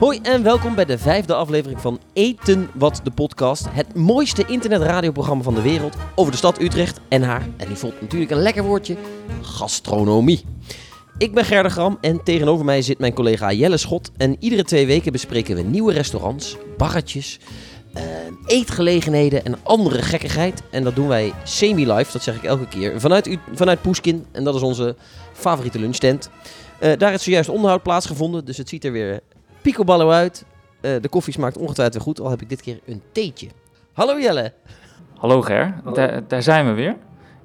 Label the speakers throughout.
Speaker 1: Hoi en welkom bij de vijfde aflevering van Eten Wat de Podcast. Het mooiste internetradioprogramma van de wereld over de stad Utrecht en haar, en die voelt natuurlijk een lekker woordje, gastronomie. Ik ben Gerda Gram en tegenover mij zit mijn collega Jelle Schot. En iedere twee weken bespreken we nieuwe restaurants, barretjes, eh, eetgelegenheden en andere gekkigheid. En dat doen wij semi-live, dat zeg ik elke keer, vanuit, U- vanuit Poeskin. En dat is onze favoriete lunchtent. Eh, daar is zojuist onderhoud plaatsgevonden, dus het ziet er weer picoballo uit. Eh, de koffie smaakt ongetwijfeld weer goed, al heb ik dit keer een theetje. Hallo Jelle.
Speaker 2: Hallo Ger,
Speaker 1: Hallo.
Speaker 2: Daar, daar zijn we weer.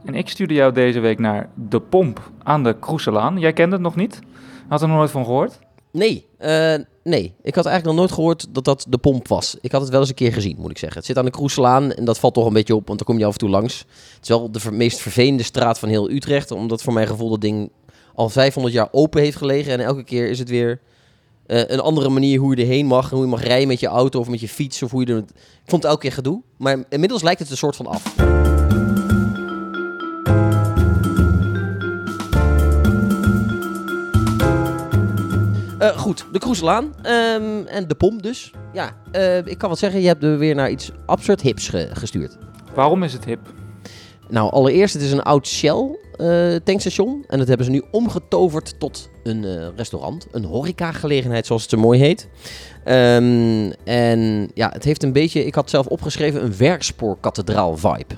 Speaker 2: En ik stuurde jou deze week naar De Pomp aan de Kroeselaan. Jij kent het nog niet? Had er nog nooit van gehoord?
Speaker 1: Nee, eh, nee. Ik had eigenlijk nog nooit gehoord dat dat de pomp was. Ik had het wel eens een keer gezien, moet ik zeggen. Het zit aan de Kroeselaan en dat valt toch een beetje op, want daar kom je af en toe langs. Het is wel de ver- meest vervelende straat van heel Utrecht, omdat voor mijn gevoel dat ding al 500 jaar open heeft gelegen. En elke keer is het weer eh, een andere manier hoe je erheen mag. en Hoe je mag rijden met je auto of met je fiets. Of hoe je er... Ik vond het elke keer gedoe. Maar inmiddels lijkt het een soort van af. Eh, goed, de Kroeselaan ehm, en de pomp dus. Ja, eh, ik kan wat zeggen, je hebt er weer naar iets absurd hips ge- gestuurd.
Speaker 2: Waarom is het hip?
Speaker 1: Nou, allereerst, het is een oud Shell eh, tankstation. En dat hebben ze nu omgetoverd tot een eh, restaurant. Een horecagelegenheid, zoals het zo mooi heet. Ehm, en ja, het heeft een beetje, ik had zelf opgeschreven, een werkspoorkathedraal vibe.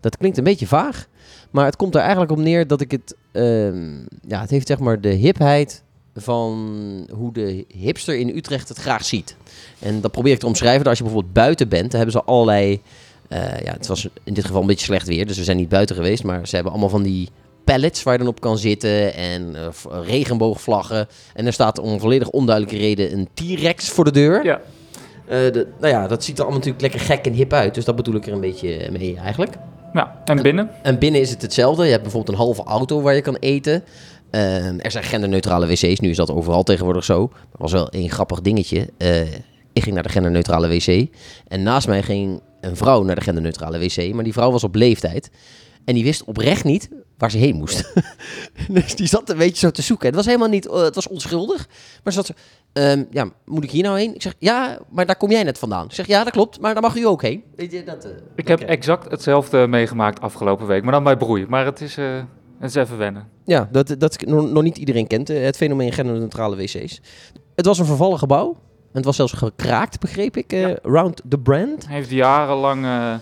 Speaker 1: Dat klinkt een beetje vaag. Maar het komt er eigenlijk op neer dat ik het... ehm, ja, het heeft zeg maar de hipheid van hoe de hipster in Utrecht het graag ziet. En dat probeer ik te omschrijven. Als je bijvoorbeeld buiten bent, dan hebben ze allerlei... eh, ja, het was in dit geval een beetje slecht weer, dus we zijn niet buiten geweest. Maar ze hebben allemaal van die pallets waar je dan op kan zitten en eh, regenboogvlaggen. En er staat om volledig onduidelijke reden een T-Rex voor de deur.
Speaker 2: Ja.
Speaker 1: Eh, de, nou ja, dat ziet er allemaal natuurlijk lekker gek en hip uit. Dus dat bedoel ik er een beetje mee eigenlijk.
Speaker 2: Ja, en binnen?
Speaker 1: En binnen is het hetzelfde. Je hebt bijvoorbeeld een halve auto waar je kan eten. Er zijn genderneutrale wc's. Nu is dat overal tegenwoordig zo. Er was wel één grappig dingetje. Ik ging naar de genderneutrale wc. En naast mij ging een vrouw naar de genderneutrale wc. Maar die vrouw was op leeftijd. En die wist oprecht niet waar ze heen moest. dus die zat een beetje zo te zoeken. Het was helemaal niet... eh, het was onschuldig. Maar ze zat zo... ehm, ja, moet ik hier nou heen? Ik zeg, ja, maar daar kom jij net vandaan. Ik zeg, ja, dat klopt. Maar daar mag u ook heen. Weet je, dat... eh,
Speaker 2: Ik heb exact hetzelfde meegemaakt afgelopen week, maar dan bij broei. Maar het is, eh, het is even wennen.
Speaker 1: Ja, dat, dat nog, niet iedereen kent, het fenomeen genderneutrale wc's. Het was een vervallen gebouw. En het was zelfs gekraakt, begreep ik, eh
Speaker 2: Ja.
Speaker 1: round the brand.
Speaker 2: Hij heeft jarenlang eh,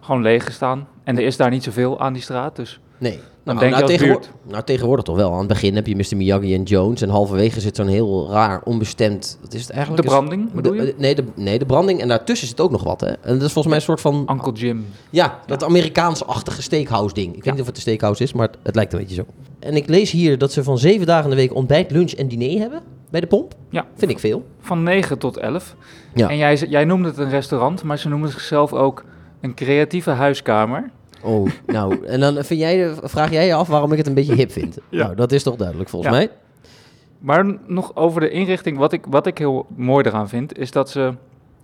Speaker 2: gewoon leeg gestaan. En er is daar niet zoveel aan die straat, dus...
Speaker 1: Nee.
Speaker 2: Dan
Speaker 1: Nou,
Speaker 2: denk je als
Speaker 1: tegenwo-
Speaker 2: buurt.
Speaker 1: nou, tegenwoordig toch wel. Aan het begin heb je Mr. Miyagi en Jones. En halverwege zit zo'n heel raar, onbestemd... Wat is het
Speaker 2: De
Speaker 1: eigenlijk?
Speaker 2: branding,
Speaker 1: De-
Speaker 2: bedoel je?
Speaker 1: eh, nee, de, nee, de branding. En daartussen zit ook nog wat, hè. En dat is volgens mij een soort van...
Speaker 2: Uncle Jim.
Speaker 1: Ja, dat Amerikaans-achtige steakhouse ding. Ik weet
Speaker 2: Ja.
Speaker 1: niet of het een steakhouse is, maar het, het lijkt een beetje zo. En ik lees hier dat ze van zeven dagen in de week ontbijt, lunch en diner hebben bij de pomp.
Speaker 2: Ja.
Speaker 1: Vind ik veel.
Speaker 2: Van 9 tot 11.
Speaker 1: Ja.
Speaker 2: En jij, jij noemde het een restaurant, maar ze noemen zichzelf ook een creatieve huiskamer.
Speaker 1: Oh, nou, en dan vind jij, vraag jij je af waarom ik het een beetje hip vind.
Speaker 2: Ja.
Speaker 1: Nou, dat is toch duidelijk volgens
Speaker 2: Ja.
Speaker 1: mij.
Speaker 2: Maar nog over de inrichting, wat ik, wat ik heel mooi eraan vind, is dat ze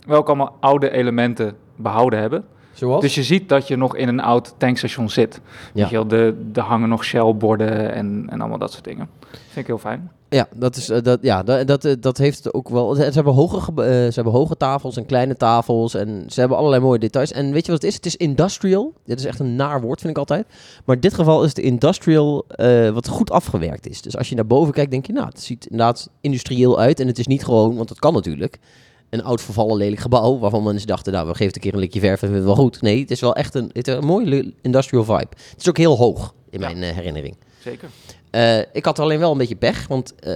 Speaker 2: wel ook allemaal oude elementen behouden hebben.
Speaker 1: Zoals?
Speaker 2: Dus je ziet dat je nog in een oud tankstation zit.
Speaker 1: Ja.
Speaker 2: Weet je wel, de, er hangen nog Shell-borden en, en allemaal dat soort dingen. Vind ik heel fijn.
Speaker 1: Ja, dat, is, eh, dat, ja dat, dat, eh, dat heeft ook wel... Ze hebben, hoge, eh, ze hebben hoge tafels en kleine tafels en ze hebben allerlei mooie details. En weet je wat het is? Het is industrial. Dit is echt een naar woord, vind ik altijd. Maar in dit geval is het industrial wat goed afgewerkt is. Dus als je naar boven kijkt, denk je, nou, het ziet inderdaad industrieel uit. En het is niet gewoon, want dat kan natuurlijk, een oud vervallen lelijk gebouw waarvan mensen dachten, nou, we geven het een keer een likje verf en vinden het wel goed. Nee, het is wel echt een, het is een mooie industrial vibe. Het is ook heel hoog in
Speaker 2: Ja.
Speaker 1: mijn herinnering.
Speaker 2: Zeker.
Speaker 1: Eh, ik had alleen wel een beetje pech, want eh,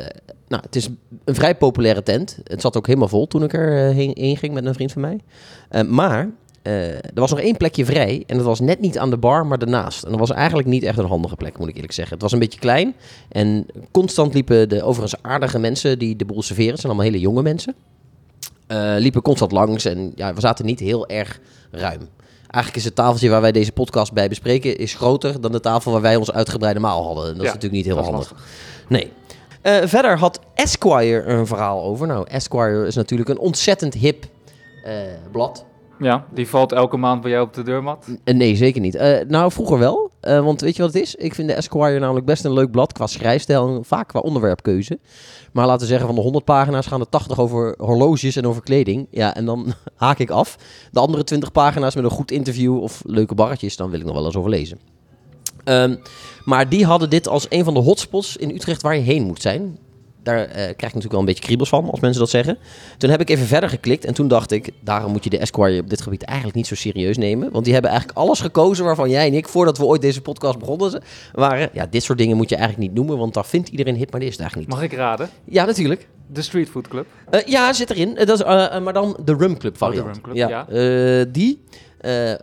Speaker 1: nou, het is een vrij populaire tent. Het zat ook helemaal vol toen ik er eh, heen, ging met een vriend van mij. Maar er was nog één plekje vrij en dat was net niet aan de bar, maar ernaast. En dat was eigenlijk niet echt een handige plek, moet ik eerlijk zeggen. Het was een beetje klein en constant liepen de overigens aardige mensen die de boel serveren. Het zijn allemaal hele jonge mensen. liepen constant langs en ja, we zaten niet heel erg ruim. Eigenlijk is het tafeltje waar wij deze podcast bij bespreken... is groter dan de tafel waar wij ons uitgebreide maal hadden. En dat is natuurlijk niet heel handig. Nee. Eh, verder had Esquire een verhaal over. Nou, Esquire is natuurlijk een ontzettend hip eh, blad.
Speaker 2: Ja, die valt elke maand bij jou op de deurmat.
Speaker 1: Eh, nee, zeker niet. Eh, nou, vroeger wel. Eh, want weet je wat het is? Ik vind de Esquire namelijk best een leuk blad qua schrijfstijl en vaak qua onderwerpkeuze. Maar laten we zeggen, van de 100 pagina's gaan er 80 over horloges en over kleding. Ja, en dan haak ik af. De andere 20 pagina's met een goed interview of leuke barretjes, dan wil ik nog wel eens over lezen. Ehm, maar die hadden dit als een van de hotspots in Utrecht waar je heen moet zijn. Daar eh, krijg ik natuurlijk wel een beetje kriebels van als mensen dat zeggen. Toen heb ik even verder geklikt en toen dacht ik, daarom moet je de Esquire op dit gebied eigenlijk niet zo serieus nemen. Want die hebben eigenlijk alles gekozen waarvan jij en ik, voordat we ooit deze podcast begonnen waren, ja, dit soort dingen moet je eigenlijk niet noemen, want daar vindt iedereen hip, maar dit is het eigenlijk niet.
Speaker 2: Mag ik raden?
Speaker 1: Ja, natuurlijk.
Speaker 2: De Street Food Club.
Speaker 1: Eh, ja, zit erin. Eh, dat is, maar dan de Rum Club variant.
Speaker 2: Oh, de Rum Club,
Speaker 1: ja.
Speaker 2: ja.
Speaker 1: Die.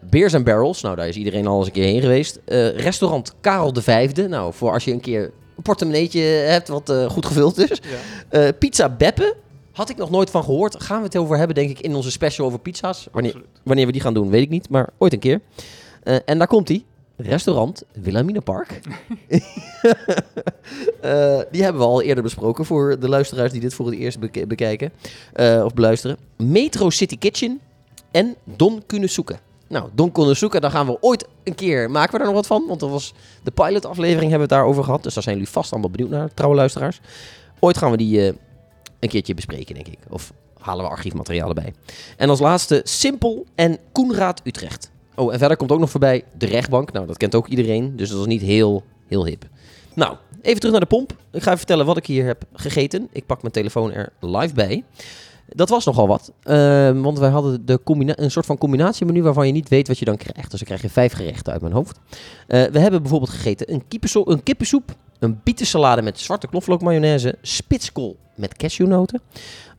Speaker 1: Beers and Barrels. Nou, daar is iedereen al eens een keer heen geweest. Restaurant Karel de Vijfde. Nou, voor als je een keer portemonneetje hebt wat eh, goed gevuld is.
Speaker 2: Ja.
Speaker 1: Eh, pizza Beppe. Had ik nog nooit van gehoord. Gaan we het over hebben, denk ik, in onze special over pizza's. Wanneer, wanneer we die gaan doen, weet ik niet. Maar ooit een keer. Eh, en daar komt hij. Restaurant Wilhelmina Park. Eh, die hebben we al eerder besproken voor de luisteraars die dit voor het eerst bekijken of beluisteren. Metro City Kitchen en Don Kunesuke. Nou, Don Kunesuke, daar gaan we ooit een keer, maken we daar nog wat van. Want dat was de pilot aflevering hebben we het daarover gehad. Dus daar zijn jullie vast allemaal benieuwd naar, trouwe luisteraars. Ooit gaan we die eh, een keertje bespreken, denk ik. Of halen we archiefmateriaal erbij. En als laatste Simpel en Koenraad Utrecht. Oh, en verder komt ook nog voorbij de rechtbank. Nou, dat kent ook iedereen, dus dat is niet heel, heel hip. Nou, even terug naar de pomp. Ik ga even vertellen wat ik hier heb gegeten. Ik pak mijn telefoon er live bij. Dat was nogal wat, Ehm, want wij hadden de een soort van combinatiemenu waarvan je niet weet wat je dan krijgt. Dus dan krijg je vijf gerechten uit mijn hoofd. Eh, we hebben bijvoorbeeld gegeten een, een kippensoep, een bietensalade met zwarte knoflook mayonaise, spitskool met cashewnoten,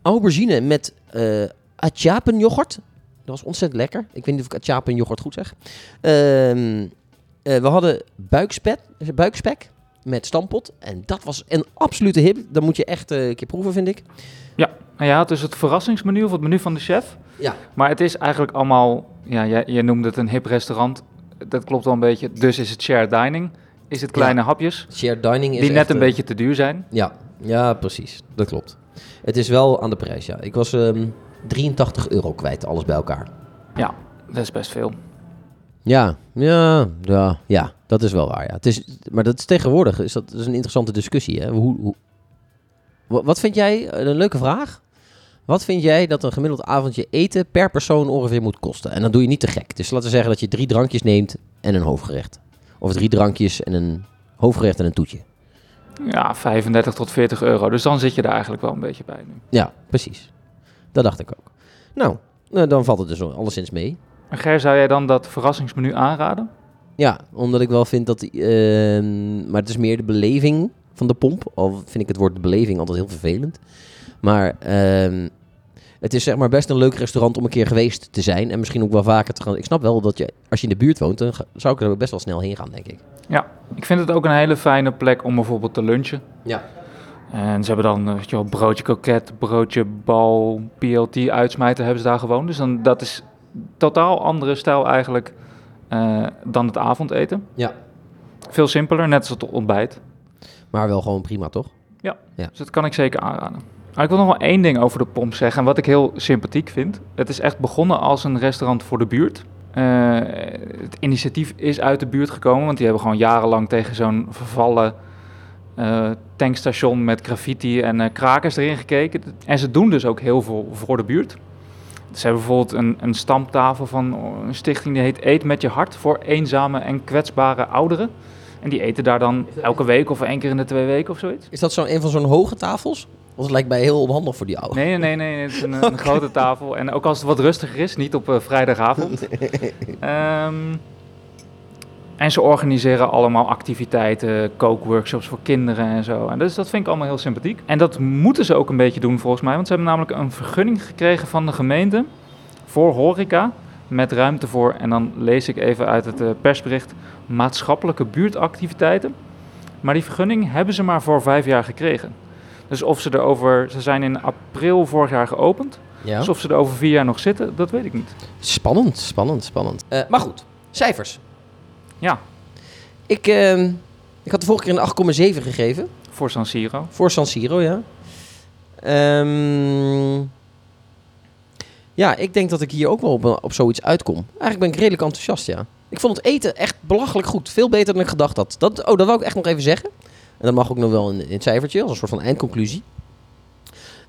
Speaker 1: aubergine met eh achapenyoghurt. Dat was ontzettend lekker. Ik weet niet of ik achapenyoghurt goed zeg. Ehm, eh, we hadden buikspek, buikspek met stampot. En dat was een absolute hip. Dat moet je echt eh, een keer proeven, vind ik.
Speaker 2: Nou ja, het is het verrassingsmenu of het menu van de chef.
Speaker 1: Ja.
Speaker 2: Maar het is eigenlijk allemaal, ja, jij, jij noemde het een hip restaurant. Dat klopt wel een beetje. Dus is het shared dining. Is het kleine hapjes
Speaker 1: Shared dining is
Speaker 2: die net een
Speaker 1: eh,
Speaker 2: beetje te duur zijn.
Speaker 1: Ja, ja, precies. Dat klopt. Het is wel aan de prijs, ja. Ik was ehm 83 euro kwijt, alles bij elkaar.
Speaker 2: Ja, dat is best veel.
Speaker 1: Ja, ja, ja, ja, dat is wel waar. Ja. Het is, maar dat is tegenwoordig is dat, dat is een interessante discussie. Hè? Hoe, hoe, wa- wat vind jij, eh, een leuke vraag, wat vind jij dat een gemiddeld avondje eten per persoon ongeveer moet kosten? En dan doe je niet te gek. Dus laten we zeggen dat je drie drankjes neemt en een hoofdgerecht. Of drie drankjes en een hoofdgerecht en een toetje.
Speaker 2: Ja, 35 tot 40 euro. Dus dan zit je er eigenlijk wel een beetje bij nu.
Speaker 1: Ja, precies. Dat dacht ik ook. Nou, eh, dan valt het dus alleszins mee.
Speaker 2: En Ger, zou jij dan dat verrassingsmenu aanraden?
Speaker 1: Ja, omdat ik wel vind dat... ehm, maar het is meer de beleving van de pomp. Al vind ik het woord beleving altijd heel vervelend. Maar ehm, het is zeg maar best een leuk restaurant om een keer geweest te zijn. En misschien ook wel vaker te gaan. Ik snap wel dat je, als je in de buurt woont, dan zou ik er ook best wel snel heen gaan, denk ik.
Speaker 2: Ik vind het ook een hele fijne plek om bijvoorbeeld te lunchen.
Speaker 1: Ja.
Speaker 2: En ze hebben dan, eh, weet je wel, broodje koket, broodje bal, PLT uitsmijten hebben ze daar gewoon. Dus dan, dat is totaal andere stijl eigenlijk eh, dan het avondeten.
Speaker 1: Ja.
Speaker 2: Veel simpeler, net als het ontbijt.
Speaker 1: Maar wel gewoon prima, toch?
Speaker 2: Dus dat kan ik zeker aanraden. Maar ik wil nog wel één ding over de pomp zeggen, wat ik heel sympathiek vind. Het is echt begonnen als een restaurant voor de buurt. Eh, het initiatief is uit de buurt gekomen, want die hebben gewoon jarenlang tegen zo'n vervallen eh, tankstation met graffiti en krakers erin gekeken. En ze doen dus ook heel veel voor de buurt. Ze hebben bijvoorbeeld een, een stamtafel van een stichting die heet Eet met je hart voor eenzame en kwetsbare ouderen. En die eten daar dan elke week of één keer in de twee weken of zoiets.
Speaker 1: Is dat zo een van zo'n hoge tafels? Want het lijkt mij heel onhandig voor die oude.
Speaker 2: Nee, nee, nee, nee, het is een, een grote tafel. En ook als het wat rustiger is, niet op eh, vrijdagavond. Ehm, en ze organiseren allemaal activiteiten, kookworkshops voor kinderen en zo. En dus dat vind ik allemaal heel sympathiek. En dat moeten ze ook een beetje doen volgens mij. Want ze hebben namelijk een vergunning gekregen van de gemeente voor horeca. Met ruimte voor, en dan lees ik even uit het eh, persbericht, maatschappelijke buurtactiviteiten. Maar die vergunning hebben ze maar voor vijf jaar gekregen. Dus of ze er over, ze zijn in april vorig jaar geopend.
Speaker 1: Ja.
Speaker 2: Dus of ze er over vier jaar nog zitten, dat weet ik niet.
Speaker 1: Spannend, spannend, spannend. Eh, maar goed, cijfers.
Speaker 2: Ja,
Speaker 1: Ik, ehm, ik had de vorige keer een 8,7 gegeven.
Speaker 2: voor San Siro.
Speaker 1: Voor San Siro, ja. Ehm, ja, ik denk dat ik hier ook wel op, op zoiets uitkom. Eigenlijk ben ik redelijk enthousiast, ja. Ik vond het eten echt belachelijk goed. Veel beter dan ik gedacht had. Dat, oh, dat wou ik echt nog even zeggen. En dat mag ook nog wel in, in het cijfertje, als een soort van eindconclusie.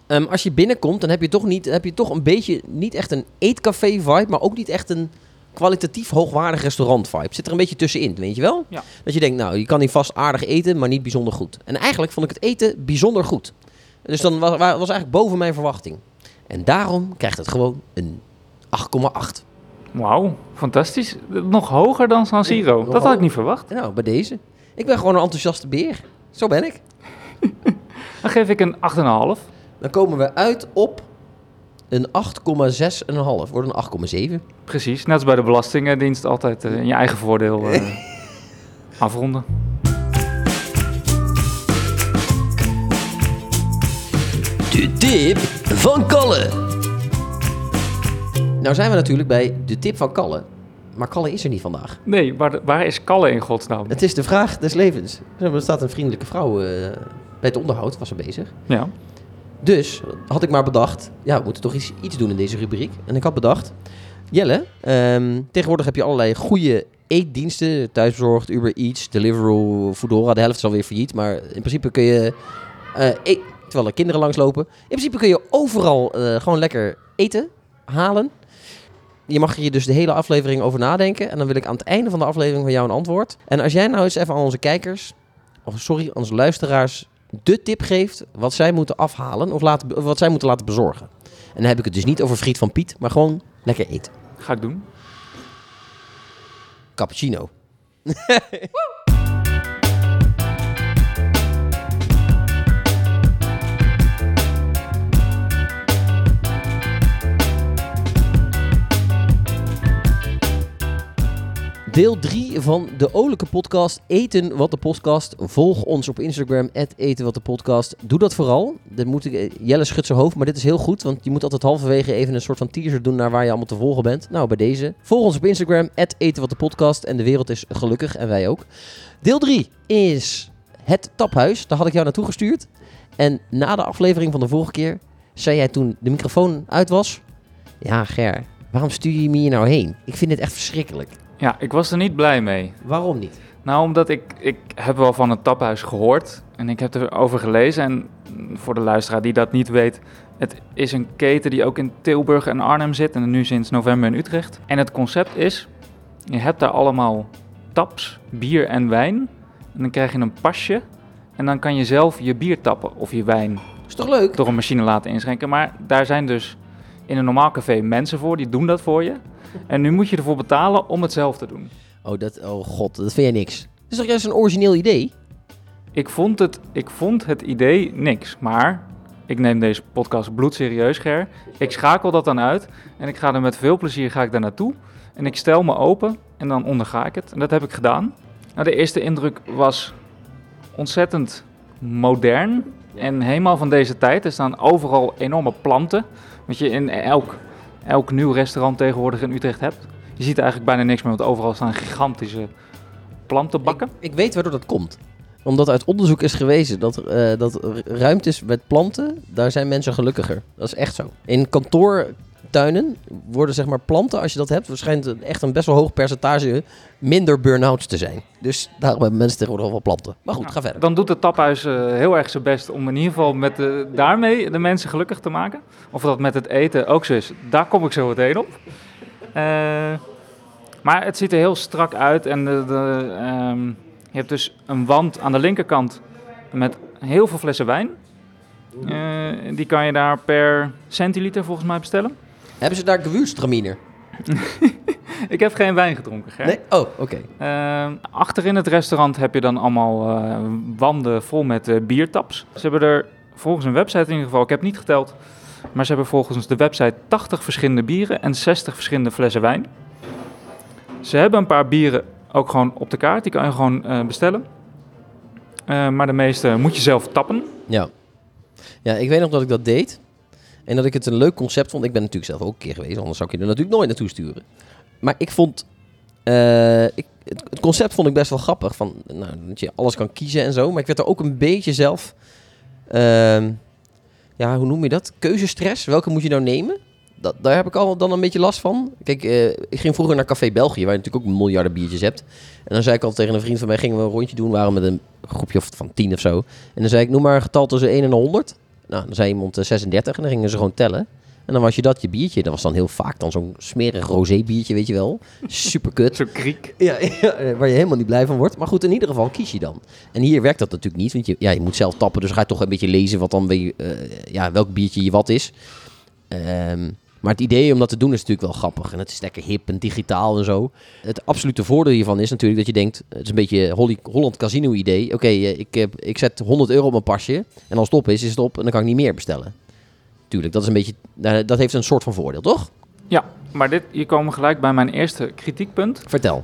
Speaker 1: Ehm, als je binnenkomt, dan heb je toch, niet, heb je toch een beetje, niet echt een eetcafé-vibe, maar ook niet echt een kwalitatief hoogwaardig restaurant-vibe. Zit er een beetje tussenin, weet je wel?
Speaker 2: Ja.
Speaker 1: Dat je denkt, nou, je kan hier vast aardig eten, maar niet bijzonder goed. En eigenlijk vond ik het eten bijzonder goed. Dus dan was, was eigenlijk boven mijn verwachting. En daarom krijgt het gewoon een 8,8.
Speaker 2: Wauw, fantastisch. Nog hoger dan San Siro. Dat had ik niet verwacht.
Speaker 1: Nou, bij deze. Ik ben gewoon een enthousiaste beer. Zo ben ik.
Speaker 2: Dan geef ik een 8,5.
Speaker 1: Dan komen we uit op een 8,6,5. Wordt een 8,7.
Speaker 2: Precies, net als bij de Belastingdienst altijd eh, in je eigen voordeel eh, afronden.
Speaker 1: De tip van Kalle. Nou zijn we natuurlijk bij de tip van Kalle. Maar Kalle is er niet vandaag.
Speaker 2: Nee, waar, waar is Kalle in godsnaam?
Speaker 1: Het is de vraag des levens. Er staat een vriendelijke vrouw eh, bij het onderhoud, was ze bezig.
Speaker 2: Ja,
Speaker 1: Dus had ik maar bedacht, ja, we moeten toch iets, iets doen in deze rubriek. En ik had bedacht, Jelle, ehm, tegenwoordig heb je allerlei goede eetdiensten. Thuisbezorgd, Uber Eats, Deliveroo, Foodora. De helft is alweer failliet, maar in principe kun je, eh, e- terwijl er kinderen langslopen, in principe kun je overal eh, gewoon lekker eten halen. Je mag hier dus de hele aflevering over nadenken. En dan wil ik aan het einde van de aflevering van jou een antwoord. En als jij nou eens even aan onze kijkers, of sorry, onze luisteraars, de tip geeft wat zij moeten afhalen of, laten, wat zij moeten laten bezorgen. En dan heb ik het dus niet over friet van Piet, maar gewoon lekker eten.
Speaker 2: ga ik doen.
Speaker 1: Cappuccino. Deel 3 van de Olijke podcast Eten wat de podcast. Volg ons op Instagram, eten wat de podcast. Doe dat vooral. Dat moet ik, Jelle schudt zijn hoofd, maar dit is heel goed. Want je moet altijd halverwege even een soort van teaser doen naar waar je allemaal te volgen bent. Nou, bij deze. Volg ons op Instagram, eten wat de podcast. En de wereld is gelukkig en wij ook. Deel 3 is het taphuis. Daar had ik jou naartoe gestuurd. En na de aflevering van de vorige keer zei jij toen de microfoon uit was. Ja, Ger, waarom stuur je me hier nou heen? Ik vind dit echt verschrikkelijk.
Speaker 2: Ja, ik was er niet blij mee.
Speaker 1: Waarom niet?
Speaker 2: Nou, omdat ik, ik heb wel van het taphuis gehoord en ik heb erover gelezen. En voor de luisteraar die dat niet weet, het is een keten die ook in Tilburg en Arnhem zit en nu sinds november in Utrecht. En het concept is, je hebt daar allemaal taps, bier en wijn. En dan krijg je een pasje en dan kan je zelf je bier tappen of je wijn
Speaker 1: Is toch leuk?
Speaker 2: door een machine laten inschenken. Maar daar zijn dus in een normaal café mensen voor, die doen dat voor je. En nu moet je ervoor betalen om het zelf te doen.
Speaker 1: Oh, dat, oh god, dat vind jij niks. Dat is toch juist een origineel idee?
Speaker 2: Ik vond het, ik vond het idee niks, maar ik neem deze podcast bloedserieus, Ger. Ik schakel dat dan uit en ik ga er met veel plezier ga ik daar naartoe. En ik stel me open en dan onderga ik het. En dat heb ik gedaan. Nou, de eerste indruk was ontzettend modern en helemaal van deze tijd. Er staan overal enorme planten, wat je in elk, elk nieuw restaurant tegenwoordig in Utrecht hebt. Je ziet eigenlijk bijna niks meer, want overal staan gigantische plantenbakken.
Speaker 1: Ik, weet waardoor dat komt. Omdat uit onderzoek is gewezen dat, eh, dat ruimtes met planten, daar zijn mensen gelukkiger. Dat is echt zo. In kantoortuinen worden zeg maar planten, als je dat hebt, waarschijnlijk echt een best wel hoog percentage minder burn-outs te zijn. Dus daarom hebben mensen tegenwoordig wel planten. Maar goed,
Speaker 2: Nou,
Speaker 1: ga verder.
Speaker 2: Dan doet het taphuis eh, heel erg zijn best om in ieder geval met de, daarmee de mensen gelukkig te maken. Of dat met het eten ook zo is, daar kom ik zo meteen op. Eh, maar het ziet er heel strak uit en de, de, ehm, je hebt dus een wand aan de linkerkant met heel veel flessen wijn. Eh, die kan je daar per centiliter volgens mij bestellen.
Speaker 1: Hebben ze daar gewürztraminer?
Speaker 2: Ik heb geen wijn gedronken, Ger.
Speaker 1: Nee? Oh, oké.
Speaker 2: Uh, achterin het restaurant heb je dan allemaal eh, wanden vol met eh, biertaps. Ze hebben er volgens een website in ieder geval, ik heb niet geteld, maar ze hebben volgens de website 80 verschillende bieren en 60 verschillende flessen wijn. Ze hebben een paar bieren ook gewoon op de kaart, die kan je gewoon eh, bestellen. Maar de meeste moet je zelf tappen.
Speaker 1: Ja. Ja, ik weet nog dat ik dat deed. En dat ik het een leuk concept vond. Ik ben natuurlijk zelf ook een keer geweest, anders zou ik je er natuurlijk nooit naartoe sturen. Maar ik vond... eh, ik, het, concept vond ik best wel grappig. Van, nou, dat je alles kan kiezen en zo. Maar ik werd er ook een beetje zelf... ehm, ja, hoe noem je dat? Keuzestress. Welke moet je nou nemen? dat, daar heb ik al dan een beetje last van. Kijk, eh, ik ging vroeger naar Café België, waar je natuurlijk ook miljarden biertjes hebt. En dan zei ik al tegen een vriend van mij, gingen we een rondje doen, waren met een groepje van 10 of zo. En dan zei ik, noem maar een getal tussen 1 en 100. Nou, dan zei iemand eh, 36 en dan gingen ze gewoon tellen. En dan was je dat, je biertje. Dat was dan heel vaak dan zo'n smerig rosé biertje, weet je wel. Super kut.
Speaker 2: Zo'n kriek.
Speaker 1: Ja, ja, waar je helemaal niet blij van wordt. Maar goed, in ieder geval kies je dan. En hier werkt dat natuurlijk niet, want je, ja, je moet zelf tappen. Dus ga je toch een beetje lezen wat dan, eh, ja, welk biertje je wat is. Ehm, maar het idee om dat te doen is natuurlijk wel grappig. En het is lekker hip en digitaal en zo. Het absolute voordeel hiervan is natuurlijk dat je denkt... Het is een beetje Holland Casino idee. Oké, eh, ik, ik zet 100 euro op mijn pasje. En als het op is, is het op. En dan kan ik niet meer bestellen. Tuurlijk, dat is een beetje... Dat heeft een soort van voordeel, toch?
Speaker 2: Ja, maar dit, hier komen gelijk bij mijn eerste kritiekpunt.
Speaker 1: Vertel.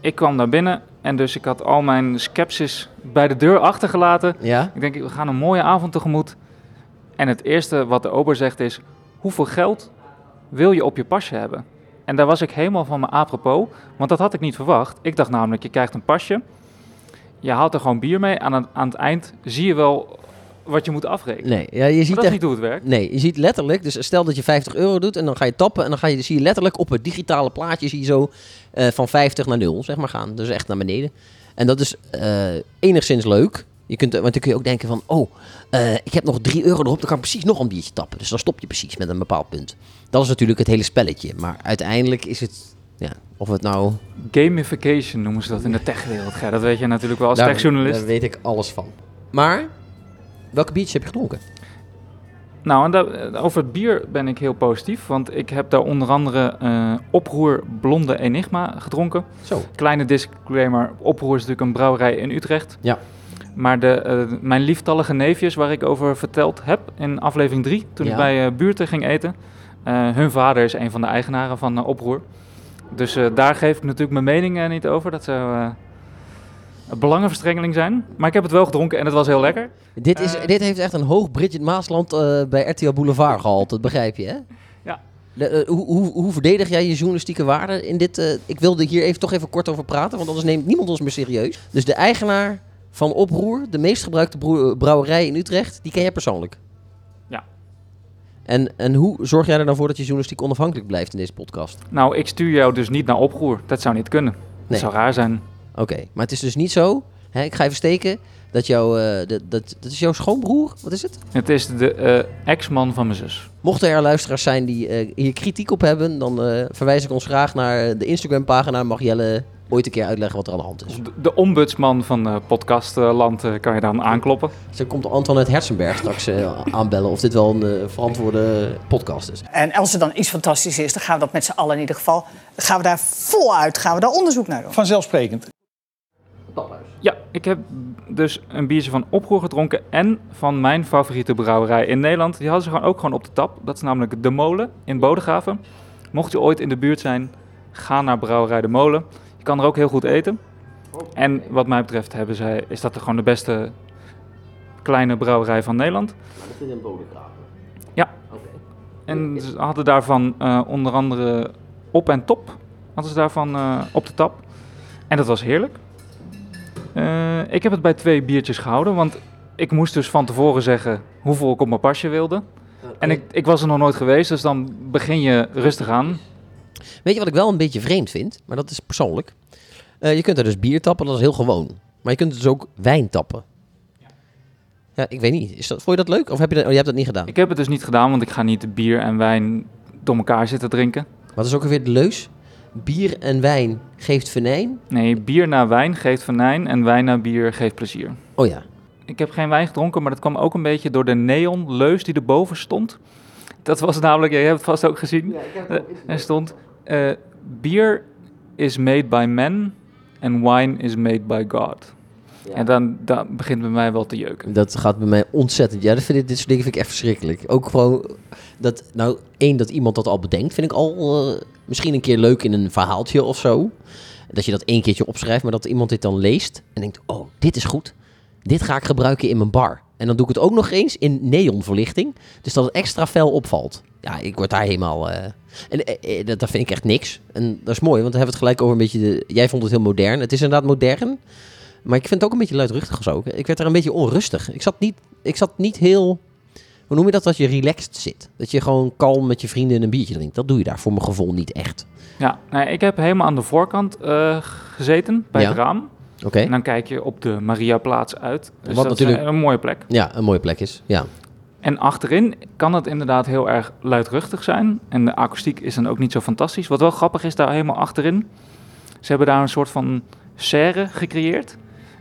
Speaker 2: Ik kwam daar binnen en dus ik had al mijn sceptisch bij de deur achtergelaten.
Speaker 1: Ja?
Speaker 2: Ik denk, we gaan een mooie avond tegemoet. En het eerste wat de ober zegt is, hoeveel geld wil je op je pasje hebben? En daar was ik helemaal van me apropos, want dat had ik niet verwacht. Ik dacht namelijk, je krijgt een pasje, je haalt er gewoon bier mee. Aan het, aan het eind zie je wel wat je moet afrekenen.
Speaker 1: Nee, ja, je ziet
Speaker 2: dat
Speaker 1: echt...
Speaker 2: niet hoe het werkt.
Speaker 1: Nee, je ziet letterlijk, dus stel dat je 50 euro doet en dan ga je tappen en dan ga je, zie je letterlijk op het digitale plaatje zie je zo eh, van 50 naar 0, zeg maar gaan. Dus echt naar beneden. En dat is eh, enigszins leuk. Je kunt, want dan kun je ook denken van, oh, eh, ik heb nog 3 euro erop, dan kan ik precies nog een biertje tappen. Dus dan stop je precies met een bepaald punt. Dat is natuurlijk het hele spelletje. Maar uiteindelijk is het, ja, of het nou...
Speaker 2: Gamification noemen ze dat in de techwereld. Ja, dat weet je natuurlijk wel als
Speaker 1: daar,
Speaker 2: techjournalist.
Speaker 1: daar weet ik alles van. Maar, welke biertjes heb je gedronken?
Speaker 2: Nou, en over het bier ben ik heel positief, want ik heb daar onder andere eh Oproer Blonde Enigma gedronken.
Speaker 1: Zo.
Speaker 2: Kleine disclaimer, Oproer is natuurlijk een brouwerij in Utrecht.
Speaker 1: Ja.
Speaker 2: Maar de, eh, mijn lieftallige neefjes, waar ik over verteld heb in aflevering 3, toen
Speaker 1: Ja.
Speaker 2: ik bij eh, buurten ging eten. eh, hun vader is een van de eigenaren van Oproer. Dus daar geef ik natuurlijk mijn mening niet over. Dat zou een belangenverstrengeling zijn. Maar ik heb het wel gedronken en het was heel lekker.
Speaker 1: Dit, is, dit heeft echt een hoog Bridget Maasland bij RTL Boulevard gehaald, dat begrijp je, hè?
Speaker 2: Ja.
Speaker 1: De, hoe, hoe, hoe verdedig jij je journalistieke waarde in dit? ik wilde hier even, toch even kort over praten, want anders neemt niemand ons meer serieus. Dus de eigenaar van Oproer, de meest gebruikte broe- brouwerij in Utrecht, die ken jij persoonlijk?
Speaker 2: Ja.
Speaker 1: En, en hoe zorg jij er dan voor dat je journalistiek onafhankelijk blijft in deze podcast?
Speaker 2: Nou, ik stuur jou dus niet naar Oproer. Dat zou niet kunnen.
Speaker 1: Nee.
Speaker 2: Dat zou raar zijn.
Speaker 1: Oké, maar het is dus niet zo, hè, ik ga even steken, dat, jouw, eh, dat, dat, dat is jouw schoonbroer? Wat is het?
Speaker 2: Het is de eh, ex-man van mijn zus.
Speaker 1: Mochten er luisteraars zijn die eh, hier kritiek op hebben, dan eh, verwijs ik ons graag naar de Instagram-pagina. Mag Jelle ooit een keer uitleggen wat er aan de hand is.
Speaker 2: De, de ombudsman van eh, podcastland eh, kan je dan aankloppen.
Speaker 1: Zo komt Antoinette Herzenberg straks eh, aanbellen of dit wel een verantwoorde podcast is.
Speaker 3: En als er dan iets fantastisch is, dan gaan we dat met z'n allen in ieder geval... gaan we daar voluit, gaan we daar onderzoek naar doen.
Speaker 4: Vanzelfsprekend.
Speaker 2: Ja, ik heb dus een biertje van Oproer gedronken en van mijn favoriete brouwerij in Nederland. Die hadden ze gewoon ook gewoon op de tap. Dat is namelijk De Molen in Bodegraven. Mocht je ooit in de buurt zijn, ga naar brouwerij De Molen. Je kan er ook heel goed eten. En wat mij betreft hebben zij, is dat er gewoon de beste kleine brouwerij van Nederland. Ja. En ze hadden daarvan eh, onder andere op en top. Hadden ze daarvan eh, op de tap. En dat was heerlijk. Eh, ik heb het bij twee biertjes gehouden, want ik moest dus van tevoren zeggen hoeveel ik op mijn pasje wilde. En ik, ik was er nog nooit geweest, dus dan begin je rustig aan.
Speaker 1: Weet je wat ik wel een beetje vreemd vind? Maar dat is persoonlijk. Eh, je kunt er dus bier tappen, dat is heel gewoon. Maar je kunt dus ook wijn tappen. Ja, ik weet niet. Is dat, vond je dat leuk? Of heb je dat, oh, je hebt dat niet gedaan?
Speaker 2: Ik heb het dus niet gedaan, want ik ga niet bier en wijn door elkaar zitten drinken.
Speaker 1: Wat is ook alweer de leus? Bier en wijn geeft venijn.
Speaker 2: Nee, bier na wijn geeft venijn en wijn na bier geeft plezier.
Speaker 1: Oh ja.
Speaker 2: Ik heb geen wijn gedronken, maar dat kwam ook een beetje door de neonleus die erboven stond. Dat was namelijk, jij hebt het vast ook gezien. Eh, Er stond, eh, bier is made by men and wine is made by God. En dan, dan begint bij mij wel te jeuken.
Speaker 1: Dat gaat bij mij ontzettend. Ja, dat vind ik, dit soort dingen vind ik echt verschrikkelijk. Ook gewoon dat, nou, één, dat iemand dat al bedenkt, vind ik al eh, misschien een keer leuk in een verhaaltje of zo. Dat je dat één keertje opschrijft, maar dat iemand dit dan leest en denkt: Oh, dit is goed. Dit ga ik gebruiken in mijn bar. En dan doe ik het ook nog eens in neonverlichting. Dus dat het extra fel opvalt. Ja, ik word daar helemaal. eh, en eh, eh, dat, dat vind ik echt niks. En dat is mooi, want dan hebben we het gelijk over een beetje. De, jij vond het heel modern. Het is inderdaad modern. Maar ik vind het ook een beetje luidruchtig zo. Ik werd er een beetje onrustig. Ik zat niet, ik zat niet heel Hoe noem je dat als je relaxed zit? Dat je gewoon kalm met je vrienden een biertje drinkt. Dat doe je daar voor mijn gevoel niet echt.
Speaker 2: Ja, nou, ik heb helemaal aan de voorkant gezeten, bij
Speaker 1: Ja.
Speaker 2: het raam.
Speaker 1: Oké.
Speaker 2: En dan kijk je op de Mariaplaats uit. Dus
Speaker 1: Wat
Speaker 2: dat
Speaker 1: natuurlijk-
Speaker 2: is een, een mooie plek.
Speaker 1: Ja, een mooie plek is. Ja.
Speaker 2: En achterin kan het inderdaad heel erg luidruchtig zijn. En de akoestiek is dan ook niet zo fantastisch. Wat wel grappig is, daar helemaal achterin. Ze hebben daar een soort van serre gecreëerd.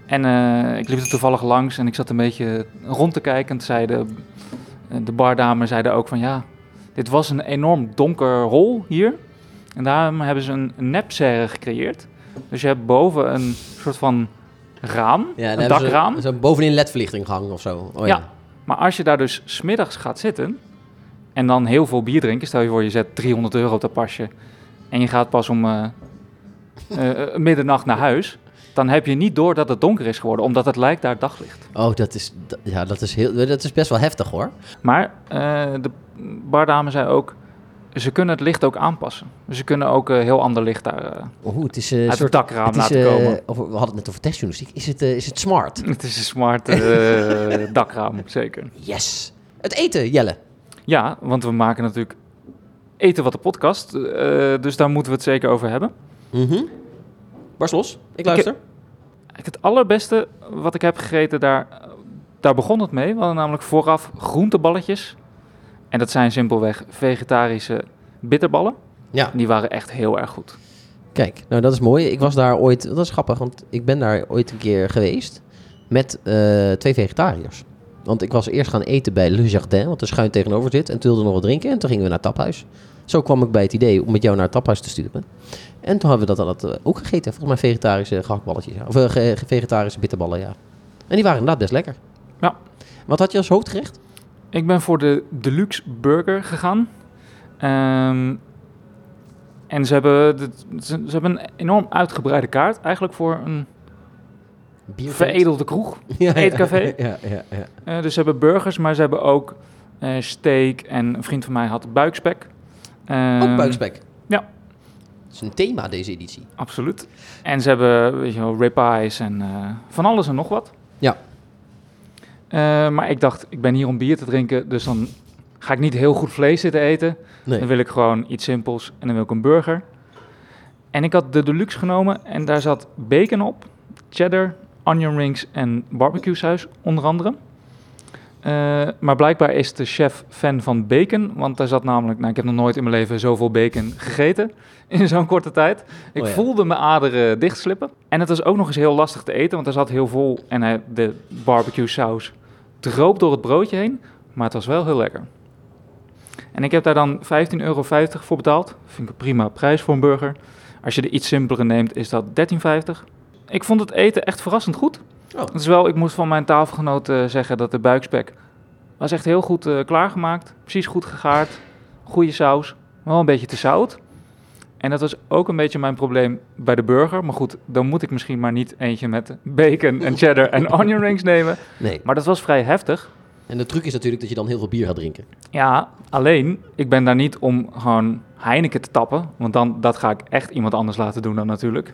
Speaker 2: En eh, ik liep er toevallig langs en ik zat een beetje rond te kijken. En toen zei de, bardame zeiden ook van ja, dit was een enorm donker hol hier. En daarom hebben ze een nepserre gecreëerd. Dus je hebt boven een soort van raam,
Speaker 1: ja
Speaker 2: een dakraam.
Speaker 1: Zo, zo bovenin ledverlichting gehangen of zo. Oh, ja.
Speaker 2: Ja. Maar als je daar dus smiddags gaat zitten en dan heel veel bier drinken, stel je voor je zet 300 euro op dat pasje en je gaat pas om eh, middernacht naar huis, dan heb je niet door dat het donker is geworden, omdat het lijkt daar daglicht.
Speaker 1: Oh, dat is, ja, dat, is heel, dat is best wel heftig hoor.
Speaker 2: Maar de bardame zei ook, ze kunnen het licht ook aanpassen. Dus ze kunnen ook eh, heel ander licht daar eh,
Speaker 1: Oeh, het is eh, een
Speaker 2: uit
Speaker 1: soort...
Speaker 2: het dakraam
Speaker 1: het is,
Speaker 2: laten
Speaker 1: eh,
Speaker 2: komen.
Speaker 1: of, we hadden het net over testjournalistiek. Is het, eh, is het smart?
Speaker 2: Het is een smart eh, dakraam, zeker.
Speaker 1: Yes. Het eten, Jelle.
Speaker 2: Ja, want we maken natuurlijk eten wat de podcast, eh, dus daar moeten we het zeker over hebben.
Speaker 1: Mhm. Barst los. Ik luister.
Speaker 2: Het allerbeste wat ik heb gegeten, daar, daar begon het mee. We hadden namelijk vooraf groenteballetjes. En dat zijn simpelweg vegetarische bitterballen.
Speaker 1: Ja.
Speaker 2: Die waren echt heel erg goed.
Speaker 1: Kijk, nou dat is mooi. Ik was daar ooit, dat is grappig, want ik ben daar ooit een keer geweest met eh, twee vegetariërs. Want ik was eerst gaan eten bij Le Jardin, wat er schuin tegenover zit. En toen wilde we nog wat drinken en toen gingen we naar het taphuis. Zo kwam ik bij het idee om met jou naar het taphuis te sturen. En toen hebben we dat, dat eh, ook gegeten. Volgens mij vegetarische gehaktballetjes. Ja. Of eh, ge- ge- vegetarische bitterballen, ja. En die waren inderdaad best lekker.
Speaker 2: Ja.
Speaker 1: Wat had je als hoofdgerecht?
Speaker 2: Ik ben voor de deluxe burger gegaan. Ehm, en ze hebben, ze, ze hebben een enorm uitgebreide kaart. Eigenlijk voor een veredelde kroeg.
Speaker 1: ja,
Speaker 2: eetcafé.
Speaker 1: Ja, ja, ja.
Speaker 2: Eh, dus ze hebben burgers, maar ze hebben ook eh, steak. En een vriend van mij had buikspek.
Speaker 1: Ook
Speaker 2: Ehm,
Speaker 1: buikspek.
Speaker 2: ja.
Speaker 1: Het is een thema deze editie.
Speaker 2: Absoluut. En ze hebben, weet je wel, ribeyes en eh, van alles en nog wat. Eh, maar ik dacht, ik ben hier om bier te drinken, dus dan ga ik niet heel goed vlees zitten eten.
Speaker 1: Nee.
Speaker 2: Dan wil ik gewoon iets simpels en dan wil ik een burger. En ik had de deluxe genomen en daar zat bacon op, cheddar, onion rings en barbecue saus onder andere. Eh, maar blijkbaar is de chef fan van bacon, want daar zat namelijk, nou ik heb nog nooit in mijn leven zoveel bacon gegeten in zo'n korte tijd. Ik
Speaker 1: Oh ja.
Speaker 2: voelde mijn aderen dichtslippen. En het was ook nog eens heel lastig te eten, want er zat heel vol en hij, de barbecue saus droop door het broodje heen, maar het was wel heel lekker. En ik heb daar dan 15,50 euro voor betaald. Vind ik een prima prijs voor een burger. Als je de iets simpelere neemt, is dat 13,50. Ik vond het eten echt verrassend goed.
Speaker 1: Oh.
Speaker 2: Is wel, ik moest van mijn tafelgenoot eh, zeggen dat de buikspek was echt heel goed eh, klaargemaakt. Precies goed gegaard. Goede saus. Wel een beetje te zout. En dat was ook een beetje mijn probleem bij de burger. Maar goed, dan moet ik misschien maar niet eentje met bacon en cheddar en onion rings nemen.
Speaker 1: Nee.
Speaker 2: Maar dat was vrij heftig.
Speaker 1: En de truc is natuurlijk dat je dan heel veel bier gaat drinken.
Speaker 2: Ja, alleen, ik ben daar niet om gewoon Heineken te tappen. Want dan, dat ga ik echt iemand anders laten doen dan natuurlijk.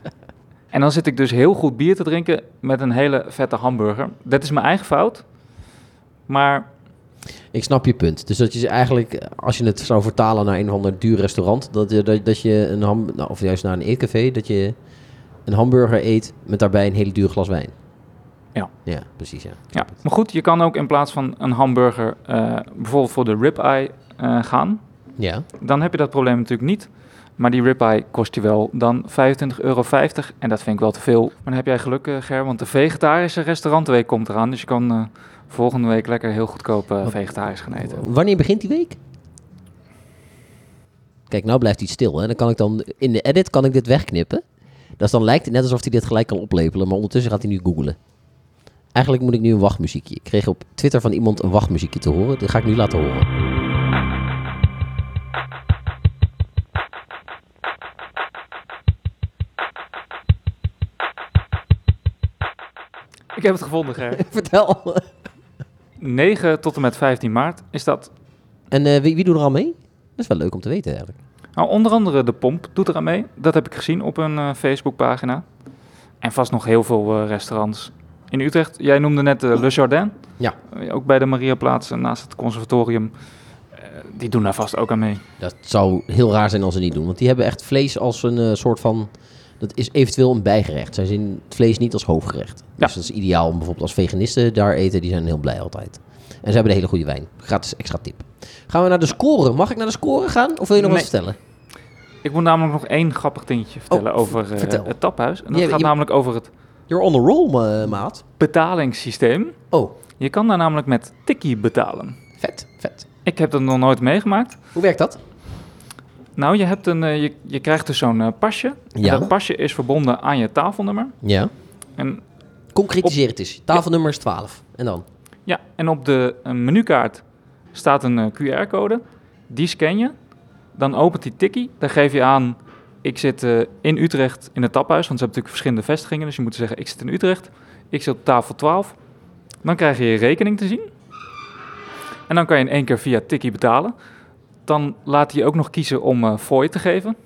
Speaker 2: en dan zit ik dus heel goed bier te drinken met een hele vette hamburger. Dat is mijn eigen fout. Maar
Speaker 1: Ik snap je punt. Dus dat je eigenlijk, als je het zou vertalen naar een of ander duur restaurant, dat je, dat, dat je een ham, nou, of juist naar een eetcafé, dat je een hamburger eet met daarbij een hele duur glas wijn.
Speaker 2: Ja.
Speaker 1: Ja, precies, ja.
Speaker 2: Ja, maar goed, je kan ook in plaats van een hamburger eh, bijvoorbeeld voor de ribeye eh gaan.
Speaker 1: Ja.
Speaker 2: Dan heb je dat probleem natuurlijk niet. Maar die ribeye kost je wel dan 25,50 euro. En dat vind ik wel te veel. Maar dan heb jij geluk, eh, Ger, want de vegetarische restaurantweek komt eraan. Dus je kan volgende week lekker heel goedkoop eh, vegetarisch gaan eten.
Speaker 1: Wanneer begint die week? Kijk, nou blijft hij stil. Hè. Dan kan ik dan in de edit kan ik dit wegknippen. Dus dan lijkt het net alsof hij dit gelijk kan oplepelen. Maar ondertussen gaat hij nu googlen. Eigenlijk moet ik nu een wachtmuziekje. Ik kreeg op Twitter van iemand een wachtmuziekje te horen. Dat ga ik nu laten horen.
Speaker 2: Ik heb het gevonden, Ger.
Speaker 1: Vertel.
Speaker 2: 9 tot en met 15 maart is dat.
Speaker 1: En eh, wie, wie doet er al mee? Dat is wel leuk om te weten eigenlijk.
Speaker 2: Nou, onder andere de Pomp doet er aan mee. Dat heb ik gezien op hun eh, Facebookpagina. En vast nog heel veel eh, restaurants. in Utrecht, jij noemde net uh, Le Jardin.
Speaker 1: Ja.
Speaker 2: Ook bij de Mariaplaats naast het conservatorium. Die doen daar vast ook aan mee.
Speaker 1: Dat zou heel raar zijn als ze niet doen. Want die hebben echt vlees als een soort van... Dat is eventueel een bijgerecht. Zij zien het vlees niet als hoofdgerecht. Dus dat is ideaal om bijvoorbeeld als veganisten daar eten. Die zijn heel blij altijd. En ze hebben een hele goede wijn. Gratis extra tip. Gaan we naar de score. Mag ik naar de score gaan? Of wil je nog
Speaker 2: Nee.
Speaker 1: wat vertellen?
Speaker 2: Ik moet namelijk nog één grappig dingetje vertellen
Speaker 1: Oh,
Speaker 2: over eh,
Speaker 1: vertel.
Speaker 2: het taphuis. En dat gaat namelijk over het
Speaker 1: You're on the roll, ma- maat.
Speaker 2: betalingssysteem.
Speaker 1: Oh,
Speaker 2: Je kan daar namelijk met Tikkie betalen.
Speaker 1: vet, vet.
Speaker 2: Ik heb dat nog nooit meegemaakt.
Speaker 1: Hoe werkt dat?
Speaker 2: Nou, je, hebt een, eh, je, je krijgt dus zo'n eh, pasje. En
Speaker 1: Ja.
Speaker 2: Dat pasje is verbonden aan je tafelnummer.
Speaker 1: Ja.
Speaker 2: En,
Speaker 1: Concretiseer het eens. Tafelnummer is 12. En dan?
Speaker 2: ja, en op de menukaart staat een eh, QR-code. Die scan je. Dan opent die tikkie. Dan geef je aan, ik zit in Utrecht in het taphuis. Want ze hebben natuurlijk verschillende vestigingen. Dus je moet zeggen, ik zit in Utrecht. Ik zit op tafel 12. Dan krijg je je rekening te zien. En dan kan je in één keer via tikkie betalen. Dan laat hij je ook nog kiezen om eh fooi te geven.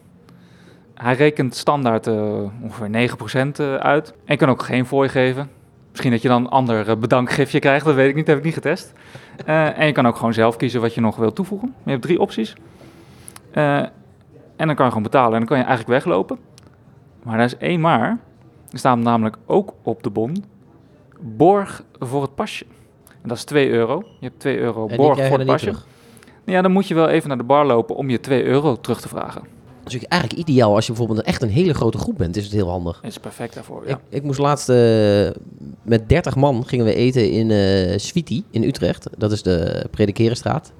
Speaker 2: Hij rekent standaard eh, ongeveer 9% eh, uit. En kan ook geen fooi geven. Misschien dat je dan een ander bedankgifje krijgt, dat weet ik niet, heb ik niet getest. En je kan ook gewoon zelf kiezen wat je nog wilt toevoegen. Je hebt drie opties. En dan kan je gewoon betalen en dan kan je eigenlijk weglopen. Maar daar is één maar. Er staat namelijk ook op de bon borg voor het pasje. En dat is 2 euro. Je hebt 2 euro borg voor het pasje.
Speaker 1: terug.
Speaker 2: Ja, dan moet je wel even naar de bar lopen om je 2 euro terug te vragen.
Speaker 1: Dat is eigenlijk ideaal als je bijvoorbeeld echt een hele grote groep bent. Is het heel handig.
Speaker 2: Is perfect daarvoor. Ja.
Speaker 1: Ik, ik moest laatst eh, met 30 man gingen we eten in Sweetie in Utrecht. Dat is de Predikerenstraat.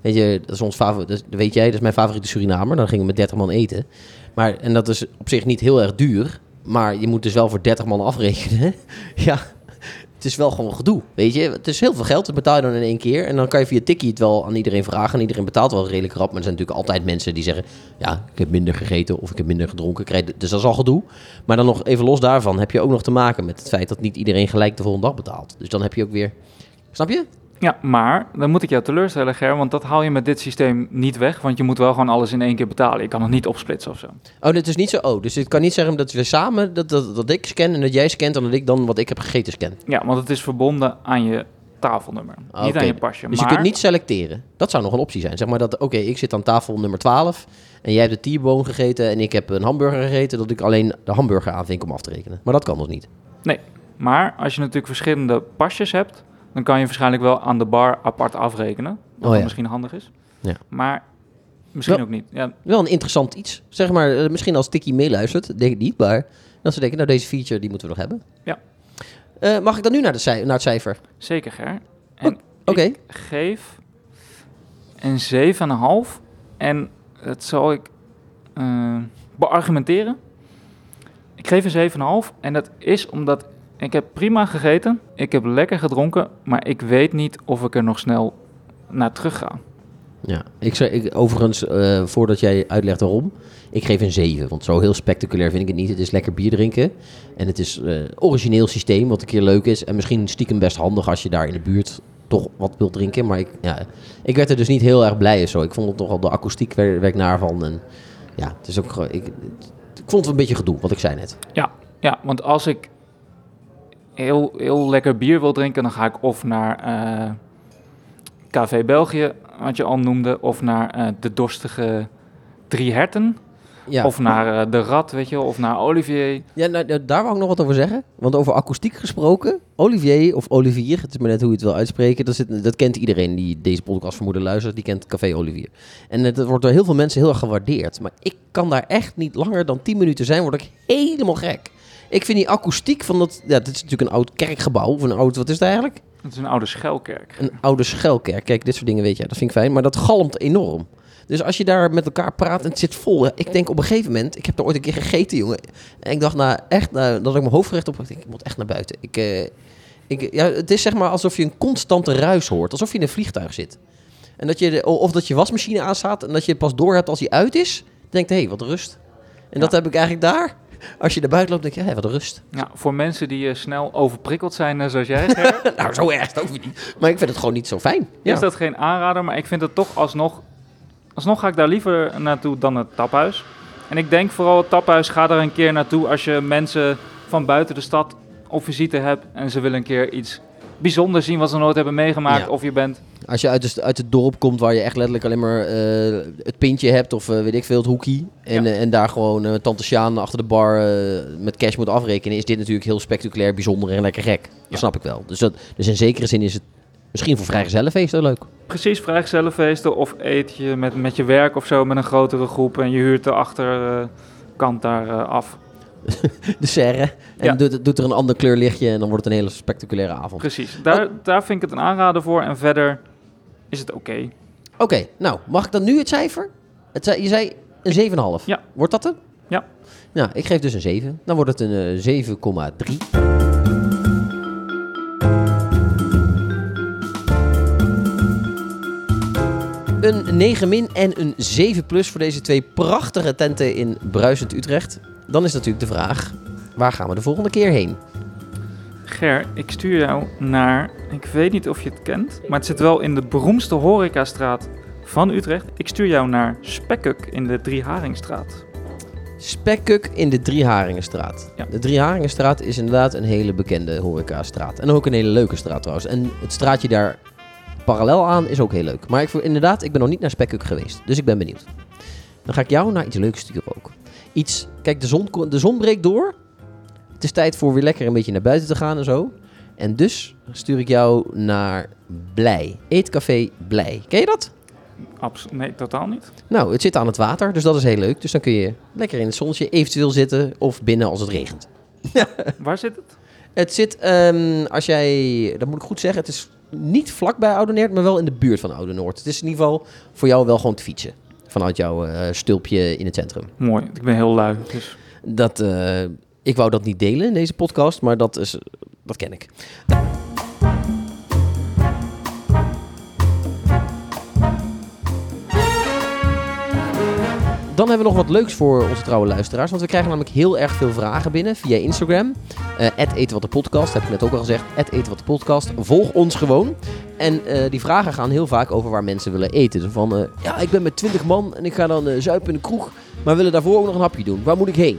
Speaker 1: Weet je, dat is ons favoriet. Dat weet jij, dat is mijn favoriete Surinamer. Dan gingen we met 30 man eten. Maar, en dat is op zich niet heel erg duur. Maar je moet dus wel voor 30 man afrekenen. ja, het is wel gewoon gedoe. Weet je, het is heel veel geld. Dat betaal je dan in één keer. En dan kan je via Tikkie het wel aan iedereen vragen. En iedereen betaalt wel redelijk rap. Maar er zijn natuurlijk altijd mensen die zeggen: Ja, ik heb minder gegeten of ik heb minder gedronken. Dus dat is al gedoe. Maar dan nog even los daarvan heb je ook nog te maken met het feit dat niet iedereen gelijk de volgende dag betaalt. Dus dan heb je ook weer. Snap je?
Speaker 2: Ja, maar dan moet ik jou teleurstellen, Ger, want dat haal je met dit systeem niet weg. Want je moet wel gewoon alles in één keer betalen. Je kan het niet opsplitsen of zo.
Speaker 1: Oh, dit is niet zo. Oh, dus het kan niet zeggen dat we samen dat, dat, dat ik scan en dat jij scant en dat ik dan wat ik heb gegeten scan.
Speaker 2: Ja, want het is verbonden aan je tafelnummer.
Speaker 1: Ah,
Speaker 2: niet
Speaker 1: oké.
Speaker 2: aan je pasje.
Speaker 1: Dus
Speaker 2: maar
Speaker 1: je kunt niet selecteren. Dat zou nog een optie zijn. Zeg maar dat, oké, ik zit aan tafel nummer 12 en jij hebt de T-bone gegeten en ik heb een hamburger gegeten, dat ik alleen de hamburger aanvink om af te rekenen. Maar dat kan dus niet.
Speaker 2: Maar als je natuurlijk verschillende pasjes hebt, dan kan je waarschijnlijk wel aan de bar apart afrekenen. Wat
Speaker 1: Oh, ja.
Speaker 2: misschien handig is.
Speaker 1: Ja.
Speaker 2: Maar misschien
Speaker 1: Wel-
Speaker 2: ook niet. Ja,
Speaker 1: Wel een interessant iets. Zeg maar, eh, misschien als Tikkie meeluistert, denk ik niet, maar dat ze denken, nou deze feature die moeten we nog hebben.
Speaker 2: Ja.
Speaker 1: Eh, mag ik dan nu naar, de cij- naar het cijfer?
Speaker 2: zeker, Ger.
Speaker 1: Oké.
Speaker 2: geef een 7,5. En dat zal ik eh, beargumenteren. Ik geef een 7,5. En dat is omdat ik heb prima gegeten. Ik heb lekker gedronken. Maar ik weet niet of ik er nog snel naar terug ga.
Speaker 1: Ja, ik zei ik, overigens, eh, voordat jij uitlegt waarom, ik geef een 7. Want zo heel spectaculair vind ik het niet. Het is lekker bier drinken. En het is eh origineel systeem, wat een keer leuk is. En misschien stiekem best handig als je daar in de buurt toch wat wilt drinken. Maar ik, ja, ik werd er dus niet heel erg blij of zo. Ik vond het toch al de akoestiek wer- werkt naar van. En ja, het is ook. Ik, ik vond het een beetje gedoe, wat ik zei net.
Speaker 2: Ja, want als ik heel, heel lekker bier wil drinken, dan ga ik of naar eh Café België, wat je al noemde, of naar eh, de dorstige Drie Herten,
Speaker 1: Ja,
Speaker 2: of naar eh, de Rat, weet je of naar Olivier.
Speaker 1: Ja, nou, nou, daar wou ik nog wat over zeggen. Want over akoestiek gesproken, Olivier of Olivier, het is maar net hoe je het wil uitspreken, dat, zit, dat kent iedereen die deze podcast vermoeden luistert, die kent Café Olivier. En het wordt door heel veel mensen heel erg gewaardeerd. Maar ik kan daar echt niet langer dan 10 minuten zijn, word ik helemaal gek. Ik vind die akoestiek van dat, ja, dit is natuurlijk een oud kerkgebouw, of een oud, wat is het eigenlijk?
Speaker 2: Het is een oude schelkerk.
Speaker 1: Een oude schelkerk. Kijk, dit soort dingen weet je, dat vind ik fijn. Maar dat galmt enorm. Dus als je daar met elkaar praat en het zit vol. ja, Ik denk op een gegeven moment, ik heb er ooit een keer gegeten, jongen. En ik dacht, nou echt, nou, dat ik mijn hoofdgerecht op. Ik denk, ik moet echt naar buiten. Ik, eh, ik, ja, het is zeg maar alsof je een constante ruis hoort. Alsof je in een vliegtuig zit. En dat je, de- of dat je wasmachine aanstaat en dat je pas door hebt als die uit is. Dan denk je, hé, hey, wat rust. En dat heb ik eigenlijk daar. Als je naar buiten loopt, denk je, hé, wat rust.
Speaker 2: Ja, voor mensen die eh, snel overprikkeld zijn, eh, zoals jij,
Speaker 1: nou, zo erg weer niet. Maar ik vind het gewoon niet zo fijn. Ja.
Speaker 2: is dat geen aanrader, maar ik vind het toch alsnog... Alsnog ga ik daar liever naartoe dan het taphuis. En ik denk vooral het taphuis, ga daar een keer naartoe als je mensen van buiten de stad op visite hebt en ze willen een keer iets bijzonders zien wat ze nooit hebben meegemaakt.
Speaker 1: Ja.
Speaker 2: Of je bent
Speaker 1: Als je uit, de, uit het dorp komt waar je echt letterlijk alleen maar eh, het pintje hebt of eh, weet ik veel, het hoekie. En,
Speaker 2: Ja.
Speaker 1: eh, en daar gewoon tante Sjaan achter de bar met cash moet afrekenen, is dit natuurlijk heel spectaculair, bijzonder en lekker gek. Dat
Speaker 2: Ja.
Speaker 1: snap ik wel. Dus, dat, dus in zekere zin is het misschien voor vrijgezellenfeesten leuk.
Speaker 2: precies vrijgezellenfeesten of eet je met, met je werk of zo met een grotere groep en je huurt de achterkant daar af.
Speaker 1: De serre. En
Speaker 2: Ja.
Speaker 1: doet, doet er een ander kleurlichtje en dan wordt het een hele spectaculaire avond.
Speaker 2: Precies, daar,
Speaker 1: Oh.
Speaker 2: daar vind ik het een aanrader voor en verder is het oké.
Speaker 1: Oké, nou, mag ik dan nu het cijfer? Het, je zei een 7,5.
Speaker 2: Ja.
Speaker 1: Wordt dat hem?
Speaker 2: Ja.
Speaker 1: Nou, ik geef dus een 7. Dan wordt het een eh, 7,3. Een 9 min en een 7 plus voor deze twee prachtige tenten in Bruisend Utrecht. Dan is natuurlijk de vraag, waar gaan we de volgende keer heen?
Speaker 2: Ger, ik stuur jou naar, ik weet niet of je het kent, maar het zit wel in de beroemdste horecastraat van Utrecht. Ik stuur jou naar Spekkuk in de Drieharingstraat.
Speaker 1: Spekkuk in de Drieharingenstraat.
Speaker 2: Ja.
Speaker 1: De Drieharingenstraat is inderdaad een hele bekende horecastraat. En ook een hele leuke straat trouwens. En het straatje daar parallel aan is ook heel leuk. Maar ik, inderdaad, ik ben nog niet naar Spekkuk geweest. Dus ik ben benieuwd. Dan ga ik jou naar iets leuks sturen ook. Iets, kijk, de zon, de zon breekt door. Het is tijd voor weer lekker een beetje naar buiten te gaan en zo. En dus stuur ik jou naar Blij. Eetcafé Blij. Ken je dat?
Speaker 2: Abs nee, totaal niet.
Speaker 1: Nou, het zit aan het water, dus dat is heel leuk. Dus dan kun je lekker in het zonnetje eventueel zitten of binnen als het regent.
Speaker 2: Waar zit het?
Speaker 1: Het zit, ehm, als jij, dat moet ik goed zeggen, het is niet vlakbij Oudenaard, maar wel in de buurt van Oude-Noord. Het is in ieder geval voor jou wel gewoon te fietsen. Vanuit jouw eh, stulpje in het centrum.
Speaker 2: Mooi, ik ben heel lui. Dus.
Speaker 1: Dat, eh, ik wou dat niet delen in deze podcast, maar dat, is, dat ken ik. Dan hebben we nog wat leuks voor onze trouwe luisteraars. Want we krijgen namelijk heel erg veel vragen binnen via Instagram. Eh wat de podcast, heb ik net ook al gezegd. podcast. Volg ons gewoon. En eh, die vragen gaan heel vaak over waar mensen willen eten. Van, eh, ja, ik ben met 20 man en ik ga dan eh, zuipen in de kroeg. Maar willen daarvoor ook nog een hapje doen. Waar moet ik heen?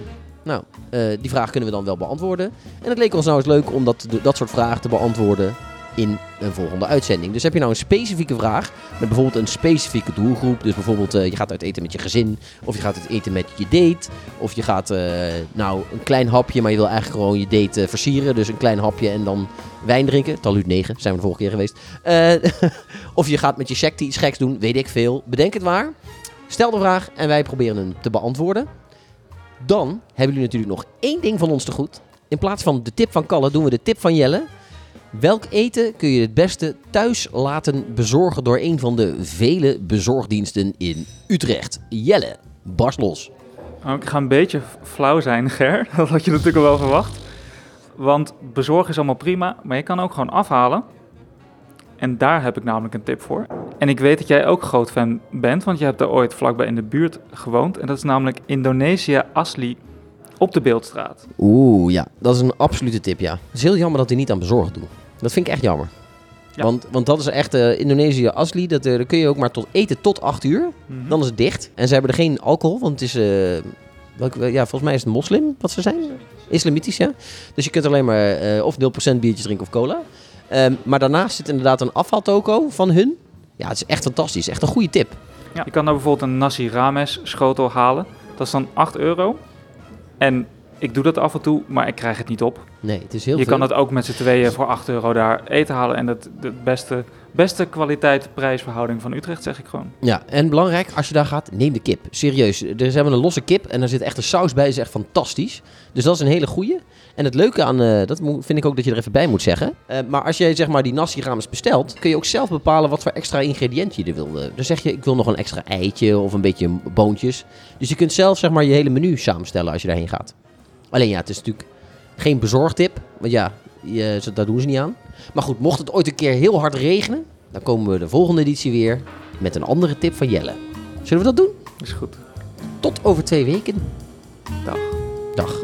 Speaker 1: Nou, eh, die vraag kunnen we dan wel beantwoorden. En het leek ons nou eens leuk om dat, dat soort vragen te beantwoorden in een volgende uitzending. Dus heb je nou een specifieke vraag met bijvoorbeeld een specifieke doelgroep. Dus bijvoorbeeld eh, je gaat uit eten met je gezin. Of je gaat uit eten met je date. Of je gaat eh, nou een klein hapje, maar je wil eigenlijk gewoon je date versieren. Dus een klein hapje en dan wijn drinken. Taluut 9, zijn we de vorige keer geweest. Of je gaat met je secte iets geks doen, weet ik veel. Bedenk het maar. Stel de vraag en wij proberen hem te beantwoorden. Dan hebben jullie natuurlijk nog één ding van ons te goed. In plaats van de tip van Kalle doen we de tip van Jelle. Welk eten kun je het beste thuis laten bezorgen door een van de vele bezorgdiensten in Utrecht? Jelle, barst los.
Speaker 2: Oh, ik ga een beetje flauw zijn, Ger. Dat had je natuurlijk al wel verwacht. Want bezorgen is allemaal prima, maar je kan ook gewoon afhalen. En daar heb ik namelijk een tip voor. En ik weet dat jij ook groot fan bent, want je hebt er ooit vlakbij in de buurt gewoond. En dat is namelijk Indonesië Asli op de Beeldstraat.
Speaker 1: Oeh, ja, dat is een absolute tip, ja. Het is heel jammer dat die niet aan bezorgen doen. Dat vind ik echt jammer.
Speaker 2: Ja.
Speaker 1: Want, want dat is echt eh, Indonesië Asli. Dat, eh, daar kun je ook maar tot eten tot 8 uur.
Speaker 2: Mhm.
Speaker 1: Dan is het dicht. En ze hebben er geen alcohol, want het is... eh, ja, volgens mij is het moslim wat ze zijn. Islamitisch, ja. Dus je kunt alleen maar of 0% biertjes drinken of cola. Ehm, maar daarnaast zit inderdaad een afvaltoko van hun. Ja, het is echt fantastisch. Echt een goede tip.
Speaker 2: Je kan daar bijvoorbeeld een nasi rames schotel halen. Dat is dan 8 euro. En ik doe dat af en toe, maar ik krijg het niet op.
Speaker 1: Nee, het is heel
Speaker 2: je
Speaker 1: veel.
Speaker 2: kan het ook met z'n tweeën voor 8 euro daar eten halen. En dat de beste, beste kwaliteit-prijsverhouding van Utrecht, zeg ik gewoon.
Speaker 1: Ja, en belangrijk, als je daar gaat, neem de kip. Serieus. Er is hebben een losse kip en daar zit echt een saus bij. Is echt fantastisch. Dus dat is een hele goeie. En het leuke aan, eh, dat vind ik ook dat je er even bij moet zeggen. Eh, maar als jij zeg maar die nasi rames bestelt, kun je ook zelf bepalen wat voor extra ingrediënt je er wil. Dan zeg je, ik wil nog een extra eitje of een beetje boontjes. Dus je kunt zelf zeg maar je hele menu samenstellen als je daarheen gaat. Alleen ja, het is natuurlijk geen bezorgtip. Want ja, je, daar doen ze niet aan. Maar goed, mocht het ooit een keer heel hard regenen, dan komen we de volgende editie weer met een andere tip van Jelle. Zullen we dat doen?
Speaker 2: Is goed.
Speaker 1: Tot over twee weken.
Speaker 2: Dag.
Speaker 1: Dag.